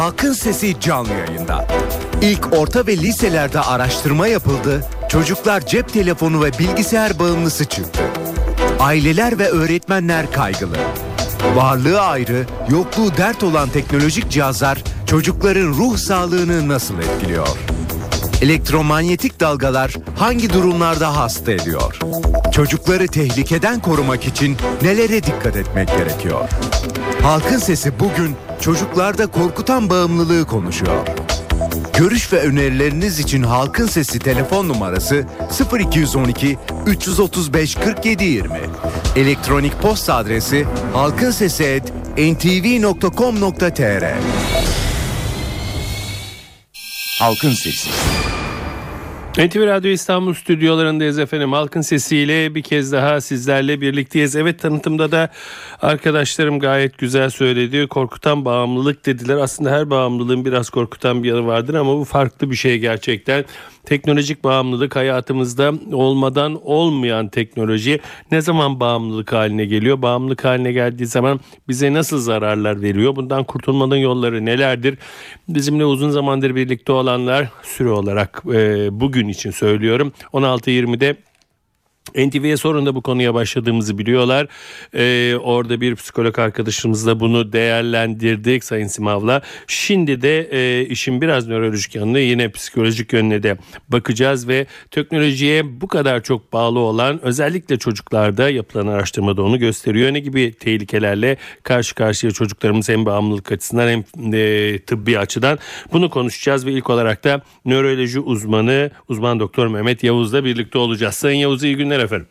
Halkın Sesi canlı yayında. İlk orta ve liselerde araştırma yapıldı. Çocuklar cep telefonu ve bilgisayar bağımlısı çıktı. Aileler ve öğretmenler kaygılı. Varlığı ayrı, yokluğu dert olan teknolojik cihazlar çocukların ruh sağlığını nasıl etkiliyor? Elektromanyetik dalgalar hangi durumlarda hasta ediyor? Çocukları tehlikeden korumak için nelere dikkat etmek gerekiyor? Halkın Sesi bugün çocuklarda korkutan bağımlılığı konuşuyor. Görüş ve önerileriniz için Halkın Sesi telefon numarası 0212 335 47 20. Elektronik posta adresi halkinsesi@ntv.com.tr. Halkın Sesi. NTV Radyo İstanbul stüdyolarındayız efendim. Halkın sesiyle bir kez daha sizlerle birlikteyiz. Evet tanıtımda da arkadaşlarım gayet güzel söyledi. Korkutan bağımlılık dediler. Aslında her bağımlılığın biraz korkutan bir yanı vardır ama bu farklı bir şey gerçekten. Teknolojik bağımlılık hayatımızda olmadan olmayan teknoloji ne zaman bağımlılık haline geliyor? Bağımlılık haline geldiği zaman bize nasıl zararlar veriyor? Bundan kurtulmanın yolları nelerdir? Bizimle uzun zamandır birlikte olanlar süre olarak e, bugün için söylüyorum. 16.20'de NTV'ye sorun bu konuya başladığımızı biliyorlar. Ee, orada bir psikolog arkadaşımızla bunu değerlendirdik Sayın Simav'la. Şimdi de e, işin biraz nörolojik yanına yine psikolojik yönüne de bakacağız ve teknolojiye bu kadar çok bağlı olan özellikle çocuklarda yapılan araştırmada onu gösteriyor. Ne gibi tehlikelerle karşı karşıya çocuklarımız hem bağımlılık açısından hem e, tıbbi açıdan bunu konuşacağız ve ilk olarak da nöroloji uzmanı uzman doktor Mehmet Yavuz'la birlikte olacağız. Sayın Yavuz iyi günler efendim.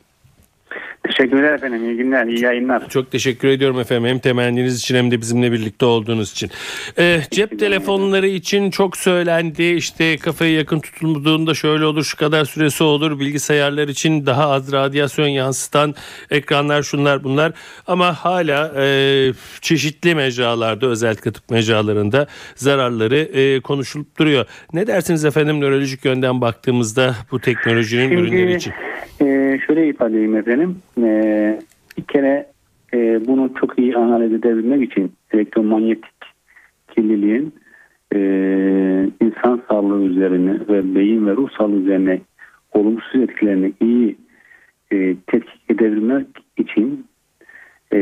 Teşekkürler efendim. İyi günler, iyi yayınlar. Çok teşekkür ediyorum efendim. Hem temenniniz için hem de bizimle birlikte olduğunuz için. Ee, cep telefonları için çok söylendi. İşte kafaya yakın tutulduğunda şöyle olur, şu kadar süresi olur. Bilgisayarlar için daha az radyasyon yansıtan ekranlar şunlar bunlar. Ama hala e, çeşitli mecralarda özellikle tıp mecralarında zararları e, konuşulup duruyor. Ne dersiniz efendim nörolojik yönden baktığımızda bu teknolojinin Şimdi, ürünleri için? E, şöyle ifade edeyim efendim. E, bir kere e, bunu çok iyi analiz edebilmek için elektromanyetik kirliliğin e, insan sağlığı üzerine ve beyin ve ruh sağlığı üzerine olumsuz etkilerini iyi e, tetkik edebilmek için e,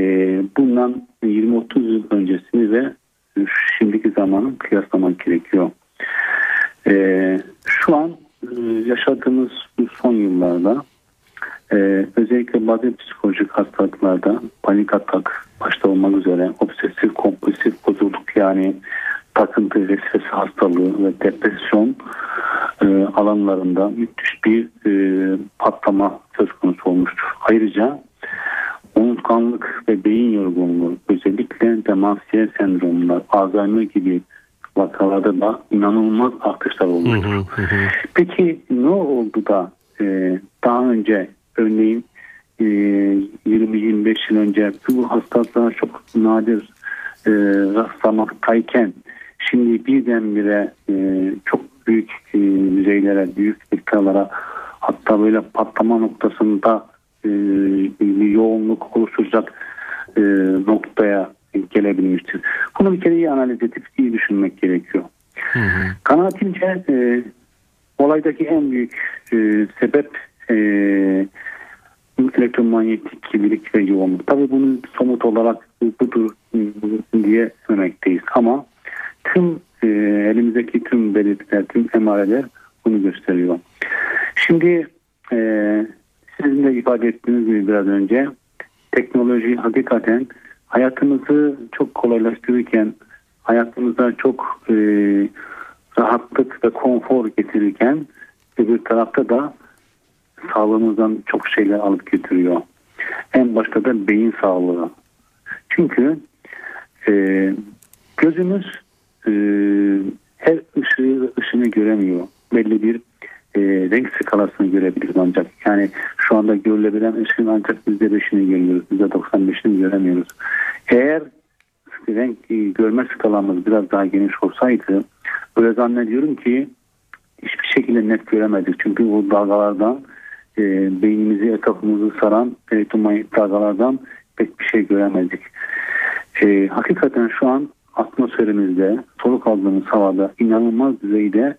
bundan 20-30 yıl öncesini ve şimdiki zamanı kıyaslamak gerekiyor. E, şu an e, yaşadığımız son yıllarda ee, özellikle bazı psikolojik hastalıklarda panik atak başta olmak üzere obsesif kompulsif bozukluk yani takıntı ve stres hastalığı ve depresyon e, alanlarında müthiş bir e, patlama söz konusu olmuştur. Ayrıca unutkanlık ve beyin yorgunluğu özellikle demansiye sendromlar, Alzheimer gibi vakalarda da inanılmaz artışlar olmuştur. Peki ne oldu da e, daha önce örneğin 20-25 yıl önce bu hastalıklara çok nadir e, rastlamaktayken şimdi birdenbire e, çok büyük e, düzeylere, büyük miktarlara hatta böyle patlama noktasında e, yoğunluk oluşturacak e, noktaya gelebilmiştir. Bunu bir kere iyi analiz edip iyi düşünmek gerekiyor. Hı hı. Kanaatimce e, olaydaki en büyük e, sebep e, elektromanyetik kirlilik ve yoğunluk. Tabii bunu somut olarak budur diye örnekteyiz ama tüm e, elimizdeki tüm belirtiler, tüm emareler bunu gösteriyor. Şimdi e, sizin de ifade ettiğiniz gibi biraz önce teknoloji hakikaten hayatımızı çok kolaylaştırırken hayatımıza çok e, rahatlık ve konfor getirirken öbür tarafta da sağlığımızdan çok şeyler alıp götürüyor. En başta da beyin sağlığı. Çünkü e, gözümüz e, her ışığı ışını göremiyor. Belli bir e, renk skalasını görebiliriz ancak. Yani şu anda görülebilen ışığın ancak %5'ini görüyoruz. %95'ini göremiyoruz. Eğer renk e, görme skalamız biraz daha geniş olsaydı böyle zannediyorum ki hiçbir şekilde net göremedik. Çünkü bu dalgalardan e, beynimizi etrafımızı saran elektromanyetik dalgalardan pek bir şey göremedik. E, hakikaten şu an atmosferimizde soluk aldığımız havada inanılmaz düzeyde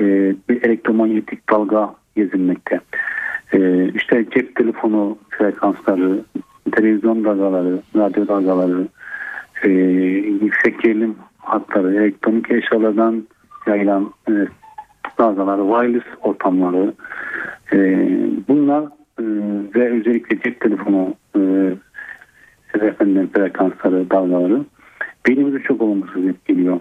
e, bir elektromanyetik dalga gezinmekte. E, işte cep telefonu frekansları, televizyon dalgaları, radyo dalgaları, e, yüksek gerilim hatları, elektronik eşyalardan yayılan e, dalgalar, wireless ortamları, e, bunlar e, ve özellikle cep telefonu e, efendim, frekansları, dalgaları beynimizi çok olumsuz etkiliyor.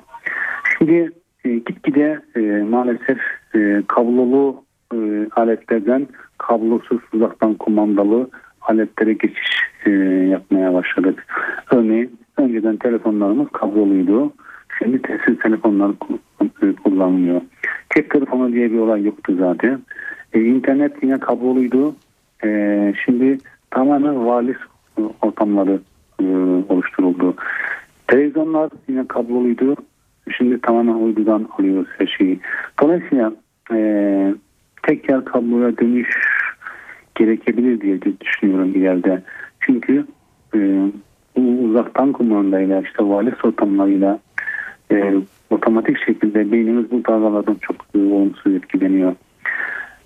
Şimdi e, gitgide e, maalesef e, kablolu e, aletlerden kablosuz uzaktan kumandalı aletlere geçiş e, yapmaya başladık. Örneğin önceden telefonlarımız kabloluydu. Telsiz telefonlar ku- kullanılıyor. Cep telefonu diye bir olay yoktu zaten. E, internet yine kabloluydu. E, şimdi tamamen wireless ortamları e, oluşturuldu. Televizyonlar yine kabloluydu. Şimdi tamamen uydudan alıyoruz her şeyi. Dolayısıyla e, tek yer kabloya dönüş gerekebilir diye düşünüyorum ileride. Çünkü e, bu uzaktan kumandayla işte wireless ortamlarıyla e, otomatik şekilde beynimiz bu dalgalardan çok e, olumsuz etkileniyor.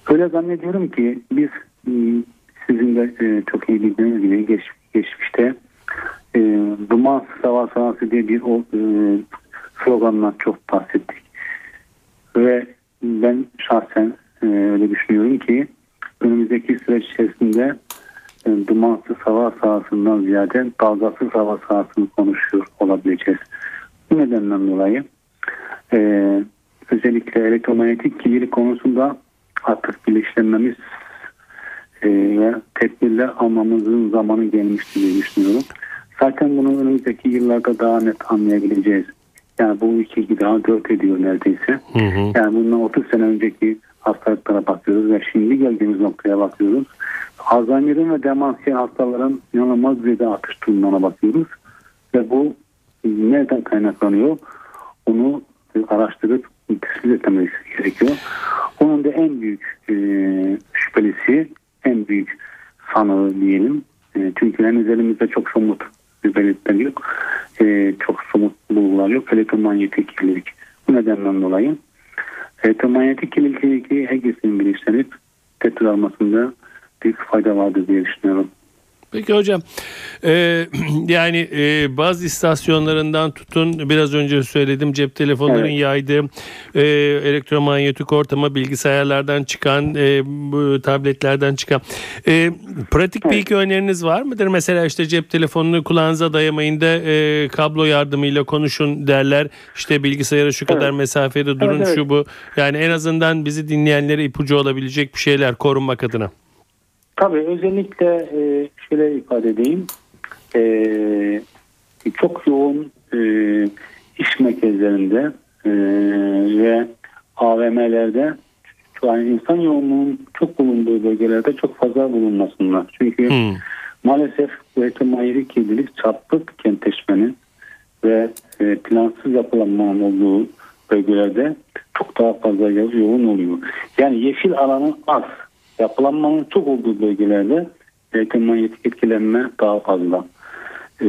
Öyle zannediyorum ki biz e, sizin de e, çok iyi bildiğiniz gibi geç, geçmişte e, duman sava sanatı diye bir o, e, sloganla çok bahsettik. Ve ben şahsen e, öyle düşünüyorum ki önümüzdeki süreç içerisinde e, dumansız hava sahasından ziyade dalgasız hava sahasını konuşuyor olabileceğiz. Bu nedenden dolayı e, özellikle elektromanyetik kirlilik konusunda artık bilinçlenmemiz e, ve tedbirler almamızın zamanı gelmiştir diye düşünüyorum. Zaten bunu önümüzdeki yıllarda daha net anlayabileceğiz. Yani bu iki daha dört ediyor neredeyse. Hı hı. Yani bundan 30 sene önceki hastalıklara bakıyoruz ve şimdi geldiğimiz noktaya bakıyoruz. Alzheimer'in ve demansiye hastaların inanılmaz düzeyde artış durumuna bakıyoruz. Ve bu nereden kaynaklanıyor? Onu araştırıp tespit etmemiz gerekiyor. Onun da en büyük e, şüphelisi, en büyük sanığı diyelim. E, çünkü henüz elimizde çok somut belirtiler yok. E, çok somut bulgular yok. Elektromanyetik kirlilik. Bu nedenden dolayı elektromanyetik kirlilikle ilgili herkesin bilinçlenip tedbir almasında büyük fayda vardır diye düşünüyorum. Peki hocam e, yani e, bazı istasyonlarından tutun biraz önce söyledim cep telefonların Evet. yaydığı e, elektromanyetik ortama bilgisayarlardan çıkan e, bu tabletlerden çıkan e, pratik bir iki öneriniz var mıdır? Mesela işte cep telefonunu kulağınıza dayamayın da e, kablo yardımıyla konuşun derler işte bilgisayara şu kadar Evet. mesafede durun Evet, evet. şu bu yani en azından bizi dinleyenlere ipucu olabilecek bir şeyler korunmak adına. Tabii özellikle e, şöyle ifade edeyim. E, çok yoğun e, iş merkezlerinde e, ve AVM'lerde şu an insan yoğunluğunun çok bulunduğu bölgelerde çok fazla bulunmasınlar. Çünkü Hmm. maalesef elektromanyetik kirlilik çarpık kentleşmenin ve e, plansız yapılanmanın olduğu bölgelerde çok daha fazla yo- yoğun oluyor. Yani yeşil alanın az, yapılanmanın çok olduğu bölgelerde elektromanyetik etkilenme daha fazla. E,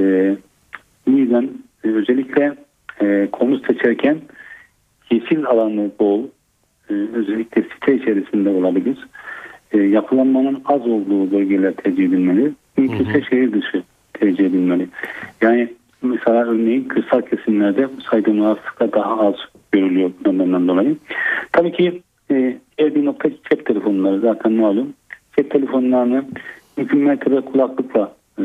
bu yüzden e, özellikle e, konu seçerken yeşil alanı bol, e, özellikle site içerisinde olabilir. E, yapılanmanın az olduğu bölgeler tercih edilmeli. Mümkünse şehir dışı tercih edilmeli. Yani mesela örneğin kırsal kesimlerde saydığım rahatsızlıklar daha az görülüyor bundan dolayı. Tabii ki e, bir nokta cep telefonları zaten malum. Cep telefonlarını mümkün mertebe kulaklıkla e,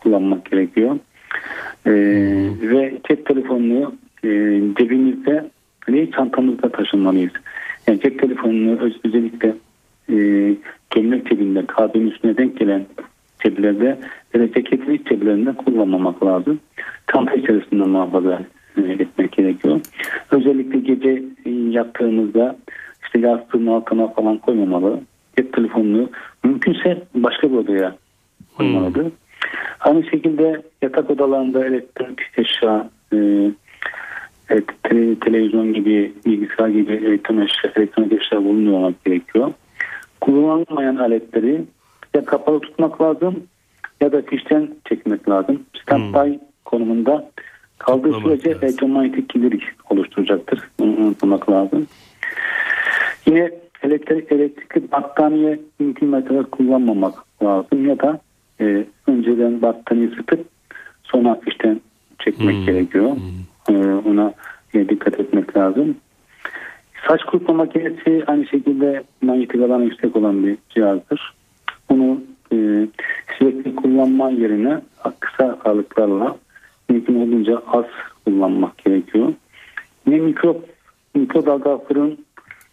kullanmak gerekiyor. E, ve cep telefonunu e, cebimizde ve çantamızda taşınmalıyız. Yani cep telefonunu öz- özellikle e, gömlek cebinde, kahvenin üstüne denk gelen ceplerde ya da ceketin iç ceplerinde kullanmamak lazım. Çanta içerisinde muhafaza e, etmek gerekiyor. Özellikle gece e, yattığımızda işte yastığın altına falan koymamalı. Cep telefonunu mümkünse başka bir odaya koymalıdır. Aynı şekilde yatak odalarında elektronik eşya, e, te- televizyon gibi, bilgisayar gibi elektronik eşya, elektronik eşya bulunuyor gerekiyor. Kullanılmayan aletleri ya kapalı tutmak lazım ya da fişten çekmek lazım. Standby konumunda Kaldığı Tutmamak sürece elektromanyetik kirlilik oluşturacaktır. Bunu unutmamak lazım. Yine elektrik, elektrikli battaniye mertebe kullanmamak lazım ya da e, önceden battaniye ısıtıp sonra ateşten çekmek Hmm. gerekiyor. E, ona e, dikkat etmek lazım. Saç kurutma makinesi aynı şekilde manyetik alanı yüksek olan bir cihazdır. Bunu e, sürekli kullanma yerine kısa aralıklarla mümkün olduğunca az kullanmak gerekiyor. Yine mikro, mikrodalga fırın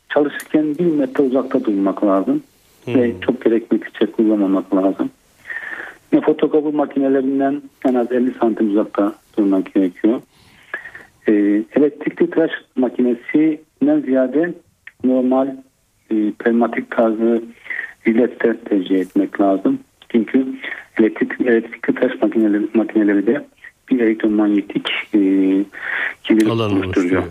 çalışırken bir metre uzakta durmak lazım. Ve çok gerekmedikçe kullanmamak lazım. Yine fotokopi makinelerinden en az 50 santim uzakta durmak gerekiyor. E, elektrikli tıraş makinesinden ziyade normal e, pneumatik tarzı jilette tercih etmek lazım. Çünkü elektrik, elektrikli tıraş makineleri, makineleri de bir elektromanyetik e, kirlilik oluşturuyor.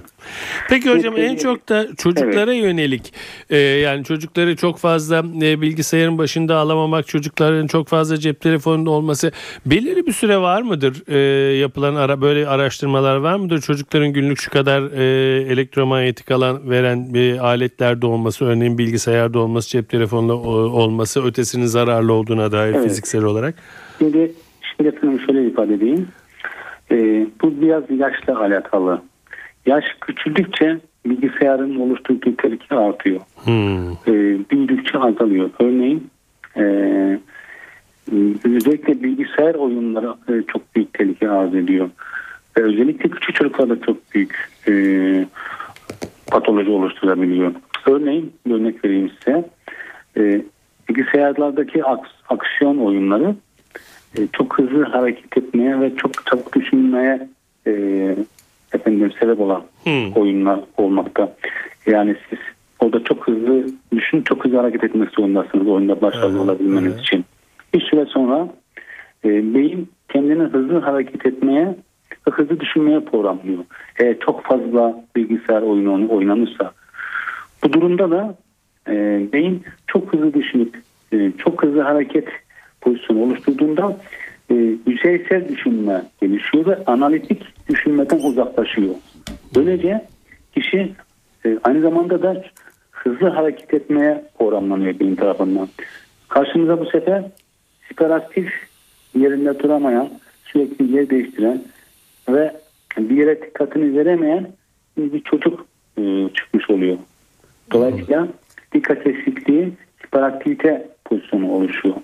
Peki hocam Peki, en çok da çocuklara yönelik e, yani çocukları çok fazla e, bilgisayarın başında alamamak, çocukların çok fazla cep telefonunda olması belirli bir süre var mıdır? E, yapılan ara böyle araştırmalar var mıdır? Çocukların günlük şu kadar e, elektromanyetik alan veren bir aletlerde olması, örneğin bilgisayarda olması, cep telefonunda o- olması ötesinin zararlı olduğuna dair Evet. fiziksel olarak. Şimdi, şimdi şöyle ifade edeyim. Ee, bu biraz yaşla alakalı. Yaş küçüldükçe bilgisayarın oluşturduğu tehlike artıyor. Hmm. Ee, büyüdükçe azalıyor. Örneğin e, özellikle bilgisayar oyunları e, çok büyük tehlike arz ediyor. Ve özellikle küçük çocuklarda çok büyük e, patoloji oluşturabiliyor. Örneğin örnek vereyim size. E, bilgisayarlardaki aks- aksiyon oyunları e, çok hızlı hareket etmeye ve çok çabuk düşünmeye e, efendim sebep olan Hmm. oyunlar olmakta. Yani siz orada çok hızlı düşün, çok hızlı hareket etmek zorundasınız oyunda başarılı Evet, olabilmeniz evet. için. Bir süre sonra e, beyin kendini hızlı hareket etmeye ve hızlı düşünmeye programlıyor. Eğer çok fazla bilgisayar oyunu oynanırsa bu durumda da e, beyin çok hızlı düşünüp e, çok hızlı hareket pozisyonu oluşturduğunda e, yüzeysel düşünme gelişiyor ve analitik düşünmeden uzaklaşıyor. Böylece kişi e, aynı zamanda da hızlı hareket etmeye programlanıyor beyin tarafından. Karşımıza bu sefer hiperaktif yerinde duramayan, sürekli yer değiştiren ve bir yere dikkatini veremeyen bir çocuk e, çıkmış oluyor. Dolayısıyla dikkat eksikliği hiperaktivite pozisyonu oluşuyor.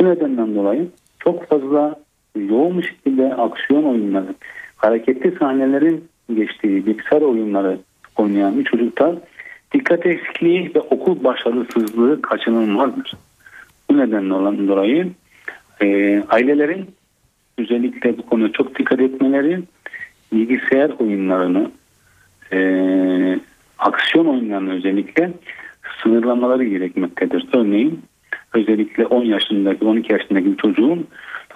Bu nedenden dolayı çok fazla yoğun bir şekilde aksiyon oyunları, hareketli sahnelerin geçtiği bilgisayar oyunları oynayan bir çocukta dikkat eksikliği ve okul başarısızlığı kaçınılmazdır. Bu nedenle olan dolayı e, ailelerin özellikle bu konuya çok dikkat etmeleri bilgisayar oyunlarını e, aksiyon oyunlarını özellikle sınırlamaları gerekmektedir. Örneğin özellikle 10 yaşındaki 12 yaşındaki bir çocuğun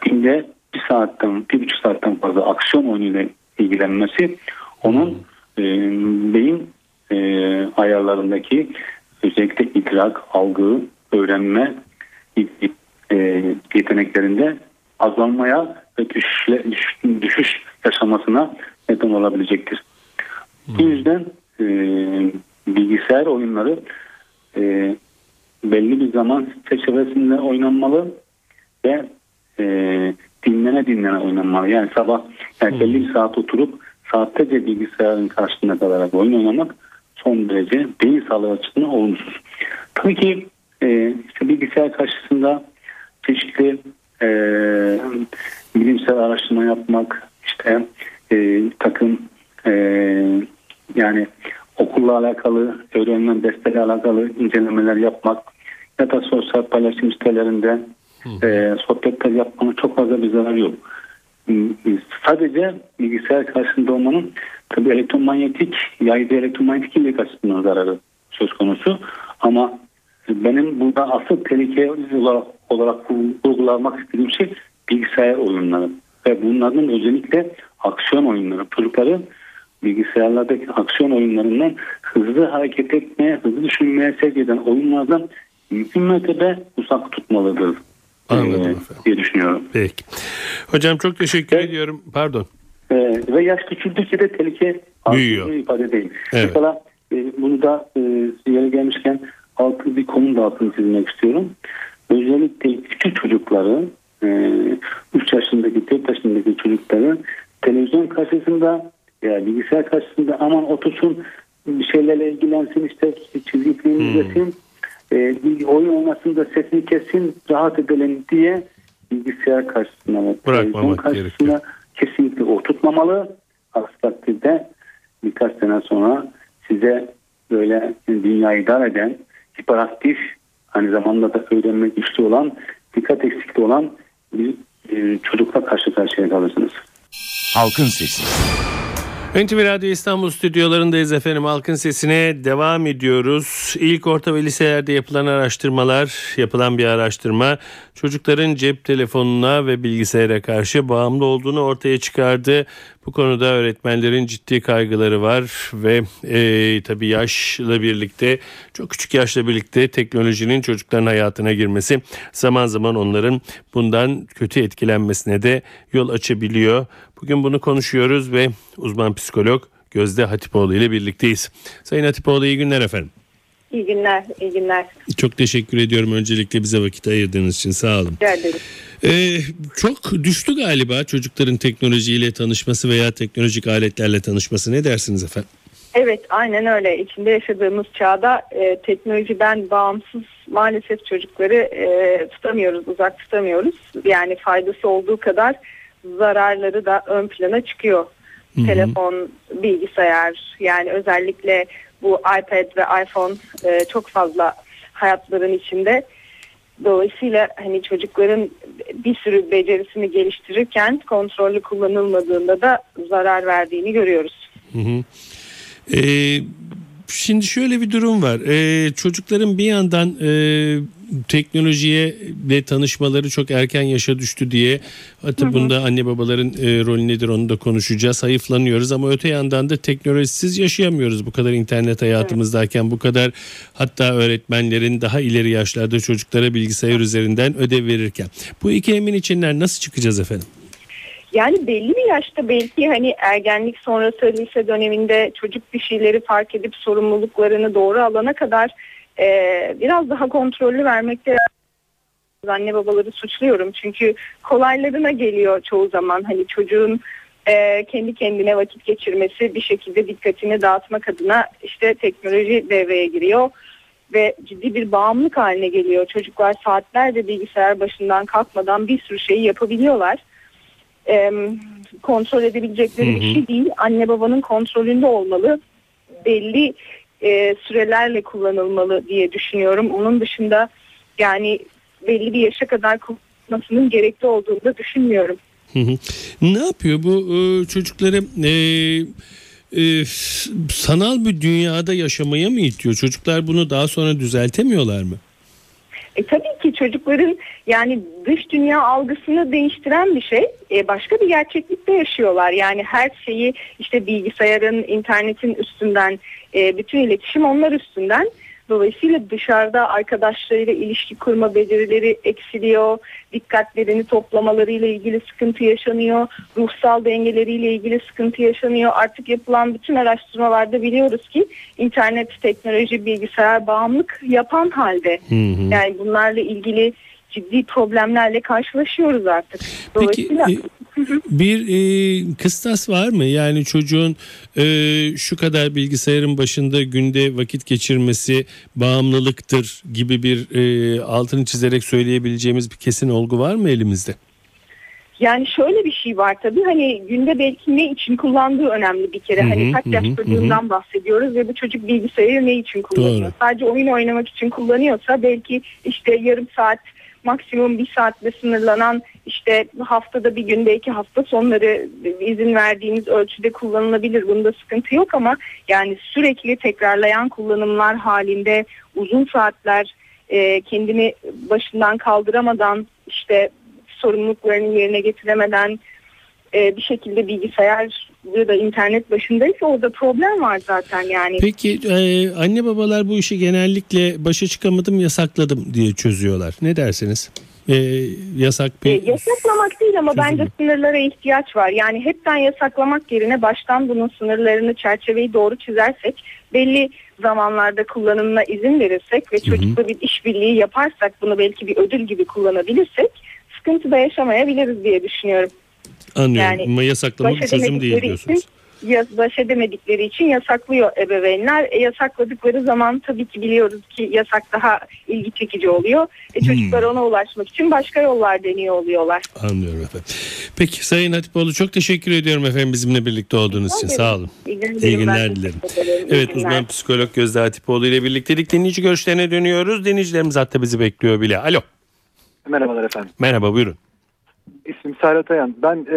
günde bir saatten bir buçuk saatten fazla aksiyon oyunuyla ilgilenmesi onun e, beyin e, ayarlarındaki özellikle idrak, algı, öğrenme e, yeteneklerinde azalmaya ve düşüşle, düş, düşüş yaşamasına neden olabilecektir. Bu yüzden e, bilgisayar oyunları e, belli bir zaman çerçevesinde oynanmalı ve e, dinlene dinlene oynanmalı. Yani sabah yani belli bir saat oturup saatlerce bilgisayarın karşısında kalarak oyun oynamak son derece beyin sağlığı açısından olumsuz. Tabii ki e, işte bilgisayar karşısında çeşitli e, bilimsel araştırma yapmak, işte e, takım e, yani okulla alakalı, öğrenilen derslerle alakalı incelemeler yapmak ya da sosyal paylaşım sitelerinde e, sohbetler yapmanın çok fazla bir zararı yok. Sadece bilgisayar karşısında olmanın tabii elektromanyetik, yaydığı elektromanyetik iyilik açısından zararı söz konusu. Ama benim burada asıl tehlike olarak, olarak vurgulamak istediğim şey bilgisayar oyunları. Ve bunların özellikle aksiyon oyunları. Çocukları bilgisayarlardaki aksiyon oyunlarından hızlı hareket etmeye, hızlı düşünmeye sevk eden oyunlardan mümkün mertebe uzak tutmalıdır. Anladım Ee, efendim. diye düşünüyorum. Peki. Hocam çok teşekkür Evet. ediyorum. Pardon. e, ve yaş küçüldükçe de tehlike Büyüyor. ifade değil. Evet. Mesela e, bunu da e, yere gelmişken altı bir konu da altını çizmek istiyorum. Özellikle küçük çocukları e, 3 yaşındaki 4 yaşındaki çocukları televizyon karşısında ya bilgisayar karşısında aman otursun bir şeylerle ilgilensin işte çizgi film izlesin e, bir oyun oynasın da sesini kessin rahat edelim diye bilgisayar karşısında ve Bırakmamak karşısında kesinlikle oturtmamalı. Aksi takdirde birkaç sene sonra size böyle dünyayı dar eden, hiperaktif, aynı zamanda da öğrenmek güçlü olan, dikkat eksikliği olan bir e, çocukla karşı karşıya kalırsınız. Halkın Sesi. NTV Radyo İstanbul stüdyolarındayız efendim. Halkın sesine devam ediyoruz. İlk orta ve liselerde yapılan araştırmalar, yapılan bir araştırma çocukların cep telefonuna ve bilgisayara karşı bağımlı olduğunu ortaya çıkardı. Bu konuda öğretmenlerin ciddi kaygıları var ve e, tabii yaşla birlikte çok küçük yaşla birlikte teknolojinin çocukların hayatına girmesi zaman zaman onların bundan kötü etkilenmesine de yol açabiliyor. Bugün bunu konuşuyoruz ve uzman psikolog Gözde Hatipoğlu ile birlikteyiz. Sayın Hatipoğlu iyi günler efendim. İyi günler, iyi günler. Çok teşekkür ediyorum öncelikle bize vakit ayırdığınız için sağ olun. Rica ederim. Ee, çok düştü galiba çocukların teknolojiyle tanışması veya teknolojik aletlerle tanışması ne dersiniz efendim? Evet, aynen öyle. İçinde yaşadığımız çağda e, teknolojiden bağımsız maalesef çocukları e, tutamıyoruz, uzak tutamıyoruz. Yani faydası olduğu kadar zararları da ön plana çıkıyor. Hı hı. Telefon, bilgisayar, yani özellikle bu iPad ve iPhone e, çok fazla hayatların içinde. Dolayısıyla hani çocukların bir sürü becerisini geliştirirken kontrollü kullanılmadığında da zarar verdiğini görüyoruz. Hı hı. Ee, şimdi şöyle bir durum var. Ee, çocukların bir yandan e, teknolojiye ve tanışmaları çok erken yaşa düştü diye hatta bunda anne babaların e, rolü nedir onu da konuşacağız. Hayıflanıyoruz ama öte yandan da teknolojisiz yaşayamıyoruz bu kadar internet hayatımızdayken bu kadar hatta öğretmenlerin daha ileri yaşlarda çocuklara bilgisayar üzerinden ödev verirken. Bu iki emin içinden nasıl çıkacağız efendim? Yani belli bir yaşta belki hani ergenlik sonrası lise döneminde çocuk bir şeyleri fark edip sorumluluklarını doğru alana kadar e, biraz daha kontrollü vermekte anne babaları suçluyorum. Çünkü kolaylarına geliyor çoğu zaman hani çocuğun e, kendi kendine vakit geçirmesi bir şekilde dikkatini dağıtmak adına işte teknoloji devreye giriyor ve ciddi bir bağımlılık haline geliyor. Çocuklar saatlerce bilgisayar başından kalkmadan bir sürü şeyi yapabiliyorlar e, kontrol edebilecekleri Hı hı. bir şey değil. Anne babanın kontrolünde olmalı. Belli e, sürelerle kullanılmalı diye düşünüyorum. Onun dışında yani belli bir yaşa kadar kullanılmasının gerekli olduğunu da düşünmüyorum. Hı hı. Ne yapıyor bu e, çocukları e, e, sanal bir dünyada yaşamaya mı itiyor? Çocuklar bunu daha sonra düzeltemiyorlar mı? E, tabii ki çocukların yani dış dünya algısını değiştiren bir şey. E, başka bir gerçeklikte yaşıyorlar. Yani her şeyi işte bilgisayarın, internetin üstünden, e, bütün iletişim onlar üstünden. Dolayısıyla dışarıda arkadaşlarıyla ilişki kurma becerileri eksiliyor. Dikkatlerini toplamalarıyla ilgili sıkıntı yaşanıyor. Ruhsal dengeleriyle ilgili sıkıntı yaşanıyor. Artık yapılan bütün araştırmalarda biliyoruz ki internet, teknoloji, bilgisayar bağımlılık yapan halde. Hı hı. Yani bunlarla ilgili ciddi problemlerle karşılaşıyoruz artık. Peki Dolayısıyla e, bir e, kıstas var mı? Yani çocuğun e, şu kadar bilgisayarın başında günde vakit geçirmesi bağımlılıktır gibi bir e, altını çizerek söyleyebileceğimiz bir kesin olgu var mı elimizde? Yani şöyle bir şey var tabii hani günde belki ne için kullandığı önemli bir kere. Hı hı, hani kaç yaş çocuğundan bahsediyoruz ve bu çocuk bilgisayarı ne için kullanıyor? Doğru. Sadece oyun oynamak için kullanıyorsa belki işte yarım saat maksimum bir saatle sınırlanan işte haftada bir gün belki hafta sonları izin verdiğimiz ölçüde kullanılabilir. Bunda sıkıntı yok ama yani sürekli tekrarlayan kullanımlar halinde uzun saatler e, kendini başından kaldıramadan işte sorumluluklarını yerine getiremeden e, bir şekilde bilgisayar ya da internet başındaysa orada problem var zaten yani. Peki e, anne babalar bu işi genellikle başa çıkamadım yasakladım diye çözüyorlar. Ne dersiniz? e, yasak E, bir yasaklamak değil ama çözüm bence sınırlara ihtiyaç var. Yani hepten yasaklamak yerine baştan bunun sınırlarını, çerçeveyi doğru çizersek, belli zamanlarda kullanımına izin verirsek ve çocukla bir işbirliği yaparsak, bunu belki bir ödül gibi kullanabilirsek sıkıntı da yaşamayabiliriz diye düşünüyorum. Anlıyorum yani ama yasaklama bir baş çözüm değil diyorsunuz. için ya- baş edemedikleri için yasaklıyor ebeveynler. E, yasakladıkları zaman tabii ki biliyoruz ki yasak daha ilgi çekici oluyor. E, çocuklar ona ulaşmak için başka yollar deniyor oluyorlar. Anlıyorum efendim. Peki Sayın Hatipoğlu çok teşekkür ediyorum efendim bizimle birlikte olduğunuz için. Sağ olun. İyi günler, İyi günler ben dilerim. Evet günler. uzman psikolog Gözde Hatipoğlu ile birliktelik dinleyici görüşlerine dönüyoruz. Dinleyicilerimiz hatta bizi bekliyor bile. Alo. Merhabalar efendim. Merhaba buyurun. İsmim Serhat Ayan. Ben e,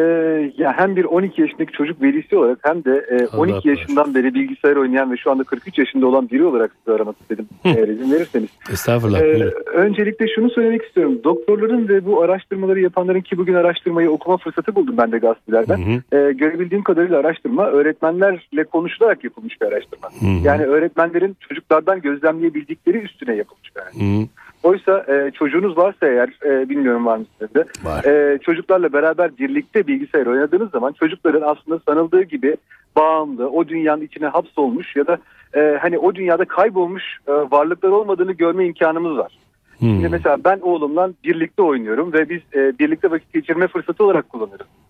ya hem bir 12 yaşındaki çocuk velisi olarak hem de e, Allah 12 bağışlasın. yaşından beri bilgisayar oynayan ve şu anda 43 yaşında olan biri olarak sizi aramak istedim. Eğer izin verirseniz. Estağfurullah. E, buyurun. öncelikle şunu söylemek istiyorum. Doktorların ve bu araştırmaları yapanların ki bugün araştırmayı okuma fırsatı buldum ben de gazetelerden. Hı hı. E, görebildiğim kadarıyla araştırma öğretmenlerle konuşularak yapılmış bir araştırma. Hı hı. Yani öğretmenlerin çocuklardan gözlemleyebildikleri üstüne yapılmış bir araştırma. Hı. Oysa e, çocuğunuz varsa eğer e, bilmiyorum var mı sizde de Var. e, çocuklarla beraber birlikte bilgisayar oynadığınız zaman çocukların aslında sanıldığı gibi bağımlı, o dünyanın içine hapsolmuş ya da e, hani o dünyada kaybolmuş e, varlıklar olmadığını görme imkanımız var. Hı. Şimdi mesela ben oğlumla birlikte oynuyorum ve biz e, birlikte vakit geçirme fırsatı olarak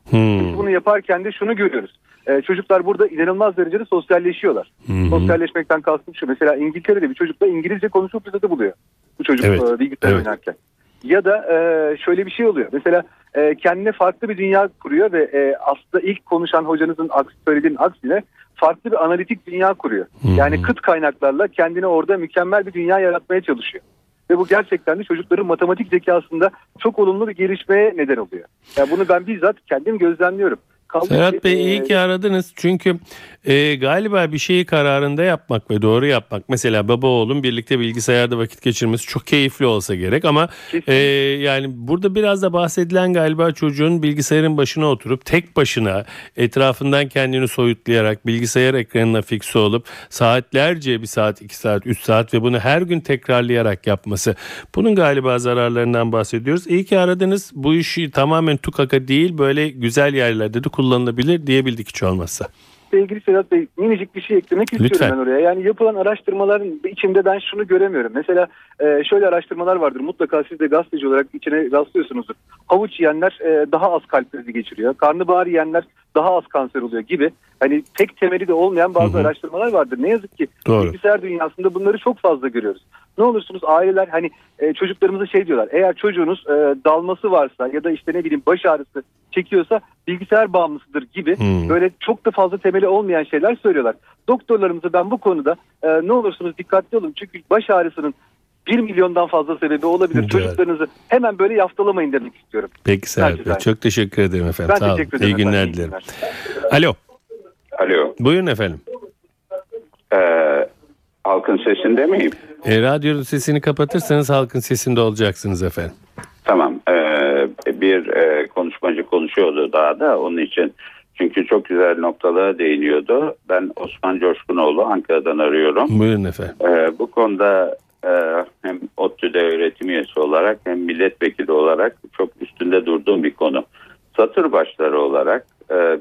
kullanıyoruz. Biz bunu yaparken de şunu görüyoruz. E, çocuklar burada inanılmaz derecede sosyalleşiyorlar. Hı. Sosyalleşmekten kastım şu. Mesela İngiltere'de bir çocukla İngilizce konuşma fırsatı buluyor. Bu çocuk Evet, e, bilgisayar evet. oynarken. Ya da e, şöyle bir şey oluyor. Mesela e, kendine farklı bir dünya kuruyor ve e, aslında ilk konuşan hocanızın aks, söylediğinin aksine farklı bir analitik dünya kuruyor. Hı. Yani kıt kaynaklarla kendine orada mükemmel bir dünya yaratmaya çalışıyor. Ve bu gerçekten de çocukların matematik zekasında çok olumlu bir gelişmeye neden oluyor. Yani bunu ben bizzat kendim gözlemliyorum. Kaldı Serhat ki, Bey iyi ki aradınız. Çünkü e, galiba bir şeyi kararında yapmak ve doğru yapmak. Mesela baba oğlum birlikte bilgisayarda vakit geçirmesi çok keyifli olsa gerek ama e, yani burada biraz da bahsedilen galiba çocuğun bilgisayarın başına oturup tek başına etrafından kendini soyutlayarak bilgisayar ekranına fikse olup saatlerce bir saat, iki saat, üç saat ve bunu her gün tekrarlayarak yapması. Bunun galiba zararlarından bahsediyoruz. İyi ki aradınız. Bu işi tamamen tukaka değil böyle güzel yerlerde de kullanılabilir diyebildik hiç olmazsa. sevgili Sedat Bey minicik bir şey eklemek istiyorum Lütfen. ben oraya. Yani yapılan araştırmaların içinde ben şunu göremiyorum. Mesela e, şöyle araştırmalar vardır. Mutlaka siz de gazeteci olarak içine rastlıyorsunuzdur. Havuç yiyenler e, daha az kalp krizi geçiriyor. Karnabahar yiyenler daha az kanser oluyor gibi. Hani tek temeli de olmayan bazı Hı hı. araştırmalar vardır. Ne yazık ki Doğru. bilgisayar dünyasında bunları çok fazla görüyoruz. Ne olursunuz aileler hani e, çocuklarımıza şey diyorlar. Eğer çocuğunuz e, dalması varsa ya da işte ne bileyim baş ağrısı çekiyorsa bilgisayar bağımlısıdır gibi Hmm. böyle çok da fazla temeli olmayan şeyler söylüyorlar. Doktorlarımıza ben bu konuda e, ne olursunuz dikkatli olun. Çünkü baş ağrısının 1 milyondan fazla sebebi olabilir. Evet. Çocuklarınızı hemen böyle yaftalamayın demek istiyorum. Peki Serhat çok teşekkür ederim efendim. Ben Sağ teşekkür ederim. İyi günler dilerim. Alo Alo. buyurun efendim. Ee, halkın sesinde miyim? E, radyonun sesini kapatırsanız halkın sesinde olacaksınız efendim. Tamam. Ee, bir e, konuşmacı konuşuyordu daha da onun için. Çünkü çok güzel noktalara değiniyordu. Ben Osman Coşkunoğlu Ankara'dan arıyorum. Buyurun efendim. Ee, bu konuda e, hem ODTÜ'de öğretim üyesi olarak hem milletvekili olarak çok üstünde durduğum bir konu. Satır başları olarak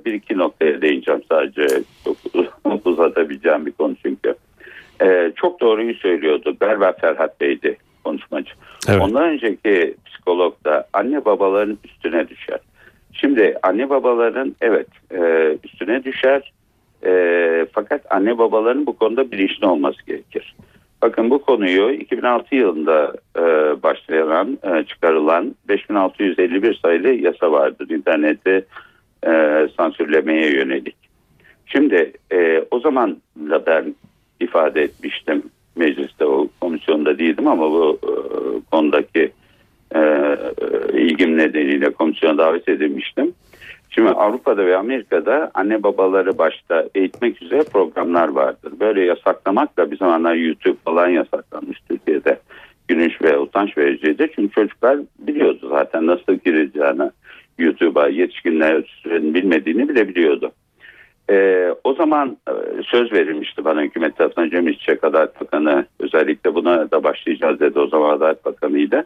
bir iki noktaya değineceğim sadece. Uzatabileceğim bir konu çünkü. E, çok doğruyu söylüyordu. Berber Ferhat Bey'di konuşmacı. Evet. Ondan önceki psikolog da anne babaların üstüne düşer. Şimdi anne babaların evet e, üstüne düşer. E, fakat anne babaların bu konuda bilinçli olması gerekir. Bakın bu konuyu 2006 yılında e, başlayan, e, çıkarılan 5651 sayılı yasa vardır. İnterneti e, sansürlemeye yönelik. Şimdi e, o zaman da ben ifade etmiştim mecliste o komisyonda değildim ama bu e, konudaki e, e, ilgim nedeniyle komisyona davet edilmiştim. Şimdi Avrupa'da ve Amerika'da anne babaları başta eğitmek üzere programlar vardır. Böyle yasaklamakla bir zamanlar YouTube falan yasaklanmış Türkiye'de. Gülünç ve utanç vericiydi. Çünkü çocuklar biliyordu zaten nasıl gireceğini YouTube'a yetişkinlerin bilmediğini bile biliyordu. Ee, o zaman e, söz verilmişti bana hükümet tarafından Cem İşçek Adalet Bakanı özellikle buna da başlayacağız dedi o zaman Adalet Bakanı'ydı.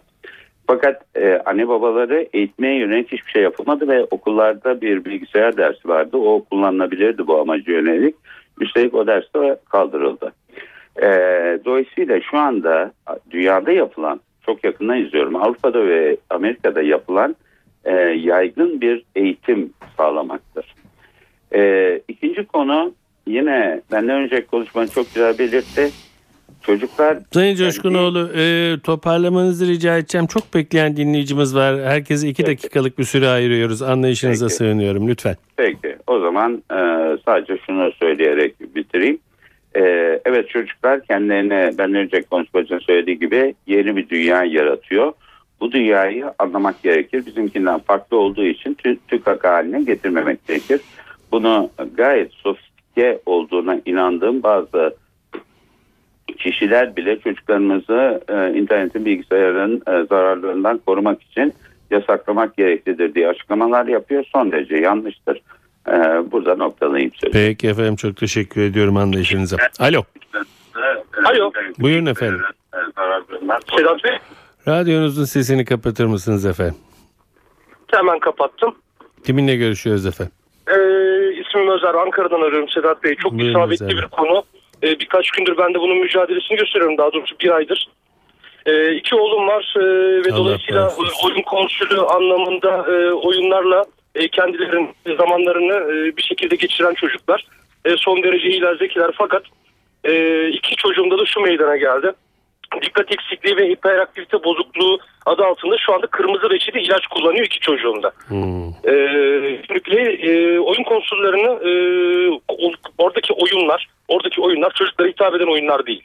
Fakat e, anne babaları eğitmeye yönelik hiçbir şey yapılmadı ve okullarda bir bilgisayar dersi vardı. O kullanılabilirdi bu amaca yönelik. Üstelik o ders de kaldırıldı. E, dolayısıyla şu anda dünyada yapılan, çok yakından izliyorum Avrupa'da ve Amerika'da yapılan e, yaygın bir eğitim sağlamaktır. E, ikinci konu yine benden önce konuşmanı çok güzel belirtti. Çocuklar... Sayın Coşkunoğlu e, toparlamanızı rica edeceğim. Çok bekleyen dinleyicimiz var. Herkese iki Peki. dakikalık bir süre ayırıyoruz. Anlayışınıza Peki. sığınıyorum lütfen. Peki o zaman e, sadece şunu söyleyerek bitireyim. E, evet çocuklar kendilerine ben önce konuşmacının söylediği gibi yeni bir dünya yaratıyor. Bu dünyayı anlamak gerekir. Bizimkinden farklı olduğu için tü, tükak haline getirmemek gerekir. Bunu gayet sofistike olduğuna inandığım bazı kişiler bile çocuklarımızı e, internetin bilgisayarın e, zararlarından korumak için yasaklamak gereklidir diye açıklamalar yapıyor. Son derece yanlıştır. E, burada noktalayayım sözü. Peki efendim çok teşekkür ediyorum anlayışınıza. Alo. Alo. Buyurun efendim. Sedat Bey Radyonuzun sesini kapatır mısınız efendim? hemen kapattım. Kiminle görüşüyoruz efendim? Ee, ismim Özer. Ankara'dan arıyorum Sedat Bey. Çok Buyurun isabetli Özer bir konu. Ee, birkaç gündür ben de bunun mücadelesini gösteriyorum. Daha doğrusu bir aydır. Ee, iki oğlum var ee, ve Allah dolayısıyla bağışlasın. oyun konsülü anlamında e, oyunlarla e, kendilerinin zamanlarını e, bir şekilde geçiren çocuklar. E, son derece iyiler zekiler fakat e, iki çocuğumda da şu meydana geldi. Dikkat eksikliği ve hiperaktivite bozukluğu adı altında şu anda kırmızı reçete ilaç kullanıyor iki çocuğumda. Hmm. Ee, e, oyun konsollarını e, oradaki oyunlar, oradaki oyunlar çocuklara hitap eden oyunlar değil.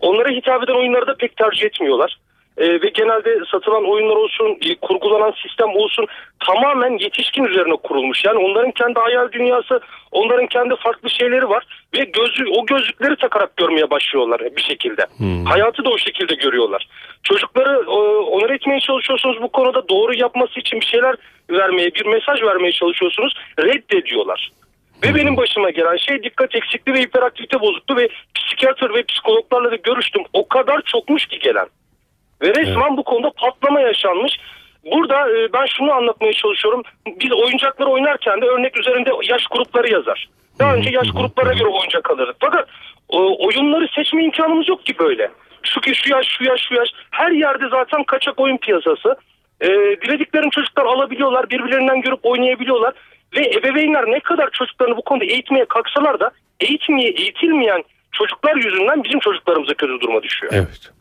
Onlara hitap eden oyunları da pek tercih etmiyorlar. E, ve genelde satılan oyunlar olsun, e, kurgulanan sistem olsun tamamen yetişkin üzerine kurulmuş. Yani onların kendi hayal dünyası, onların kendi farklı şeyleri var ve gözü o gözlükleri takarak görmeye başlıyorlar bir şekilde. Hmm. Hayatı da o şekilde görüyorlar. Çocukları e, onur etmeye çalışıyorsunuz bu konuda doğru yapması için bir şeyler vermeye, bir mesaj vermeye çalışıyorsunuz. Reddediyorlar. Ve benim başıma gelen şey dikkat eksikliği ve hiperaktivite bozukluğu ve psikiyatr ve psikologlarla da görüştüm. O kadar çokmuş ki gelen. Ve resmen bu konuda patlama yaşanmış. Burada e, ben şunu anlatmaya çalışıyorum. Biz oyuncakları oynarken de örnek üzerinde yaş grupları yazar. Daha önce yaş gruplara göre oyuncak alırdık. Fakat e, oyunları seçme imkanımız yok ki böyle. Şu ki şu yaş, şu yaş, şu yaş. Her yerde zaten kaçak oyun piyasası. E, dilediklerini çocuklar alabiliyorlar, birbirlerinden görüp oynayabiliyorlar. Ve ebeveynler ne kadar çocuklarını bu konuda eğitmeye kalksalar da eğitmeye, eğitilmeyen çocuklar yüzünden bizim çocuklarımıza kötü duruma düşüyor. Evet.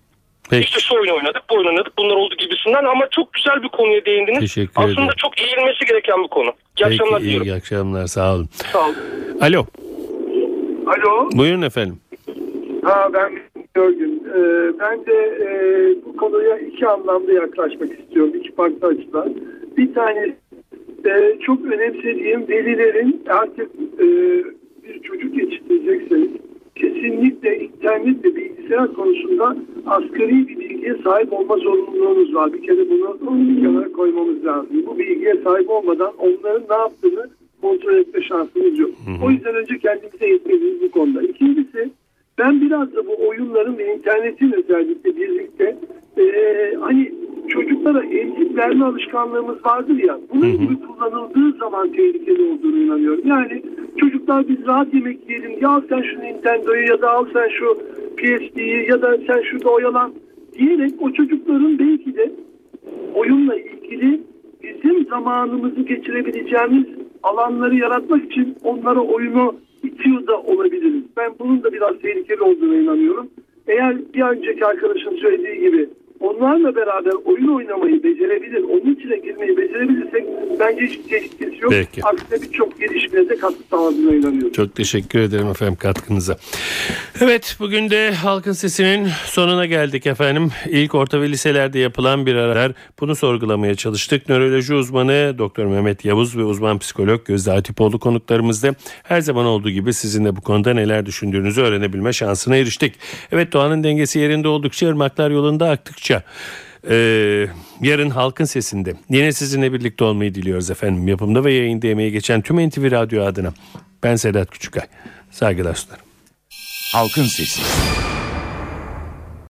Peki. İşte şu oyunu oynadık, bu oyunu oynadık, bunlar oldu gibisinden ama çok güzel bir konuya değindiniz. Teşekkür Aslında ederim. çok eğilmesi gereken bir konu. İyi akşamlar Peki, diliyorum. iyi akşamlar sağ olun. Sağ olun. Alo. Alo, Buyurun efendim. ha, ben Görgün. Ee, ben de e, bu konuya iki anlamda yaklaşmak istiyorum, iki farklı açıdan. Bir tane e, çok önemsediğim velilerin artık e, bir çocuk yetiştirecekseniz kesinlikle internet ve bilgisayar konusunda asgari bir bilgiye sahip olma zorunluluğunuz var. Bir kere bunu bir kenara koymamız lazım. Bu bilgiye sahip olmadan onların ne yaptığını kontrol etme şansınız yok. O yüzden önce kendimize yetmeliyiz bu konuda. İkincisi ben biraz da bu oyunların ve internetin özellikle birlikte eee, hani çocuklara emzik verme alışkanlığımız vardır ya bunun gibi kullanıldığı zaman tehlikeli olduğunu inanıyorum. Yani çocuklar biz rahat yemek yiyelim ya al sen şu Nintendo'yu ya da al sen şu PSP'yi ya da sen şurada oyalan diyerek o çocukların belki de oyunla ilgili bizim zamanımızı geçirebileceğimiz alanları yaratmak için onlara oyunu itiyor da olabiliriz. Ben bunun da biraz tehlikeli olduğuna inanıyorum. Eğer bir önceki arkadaşın söylediği gibi onlarla beraber oyun oynamayı becerebilir, onun içine girmeyi becerebilirsek bence hiç tehlikesi yok. Peki. Aksine birçok gelişmeye de katkı sağladığına inanıyorum. Çok teşekkür ederim efendim katkınıza. Evet bugün de Halkın Sesi'nin sonuna geldik efendim. İlk orta ve liselerde yapılan bir aralar bunu sorgulamaya çalıştık. Nöroloji uzmanı Doktor Mehmet Yavuz ve uzman psikolog Gözde Atipoğlu konuklarımızda. Her zaman olduğu gibi sizin de bu konuda neler düşündüğünüzü öğrenebilme şansına eriştik. Evet doğanın dengesi yerinde oldukça ırmaklar yolunda aktıkça ee, yarın halkın sesinde yine sizinle birlikte olmayı diliyoruz efendim. Yapımda ve yayında emeği geçen tüm NTV Radyo adına. Ben Sedat Küçükay. Saygılar sunarım. Halkın Sesi.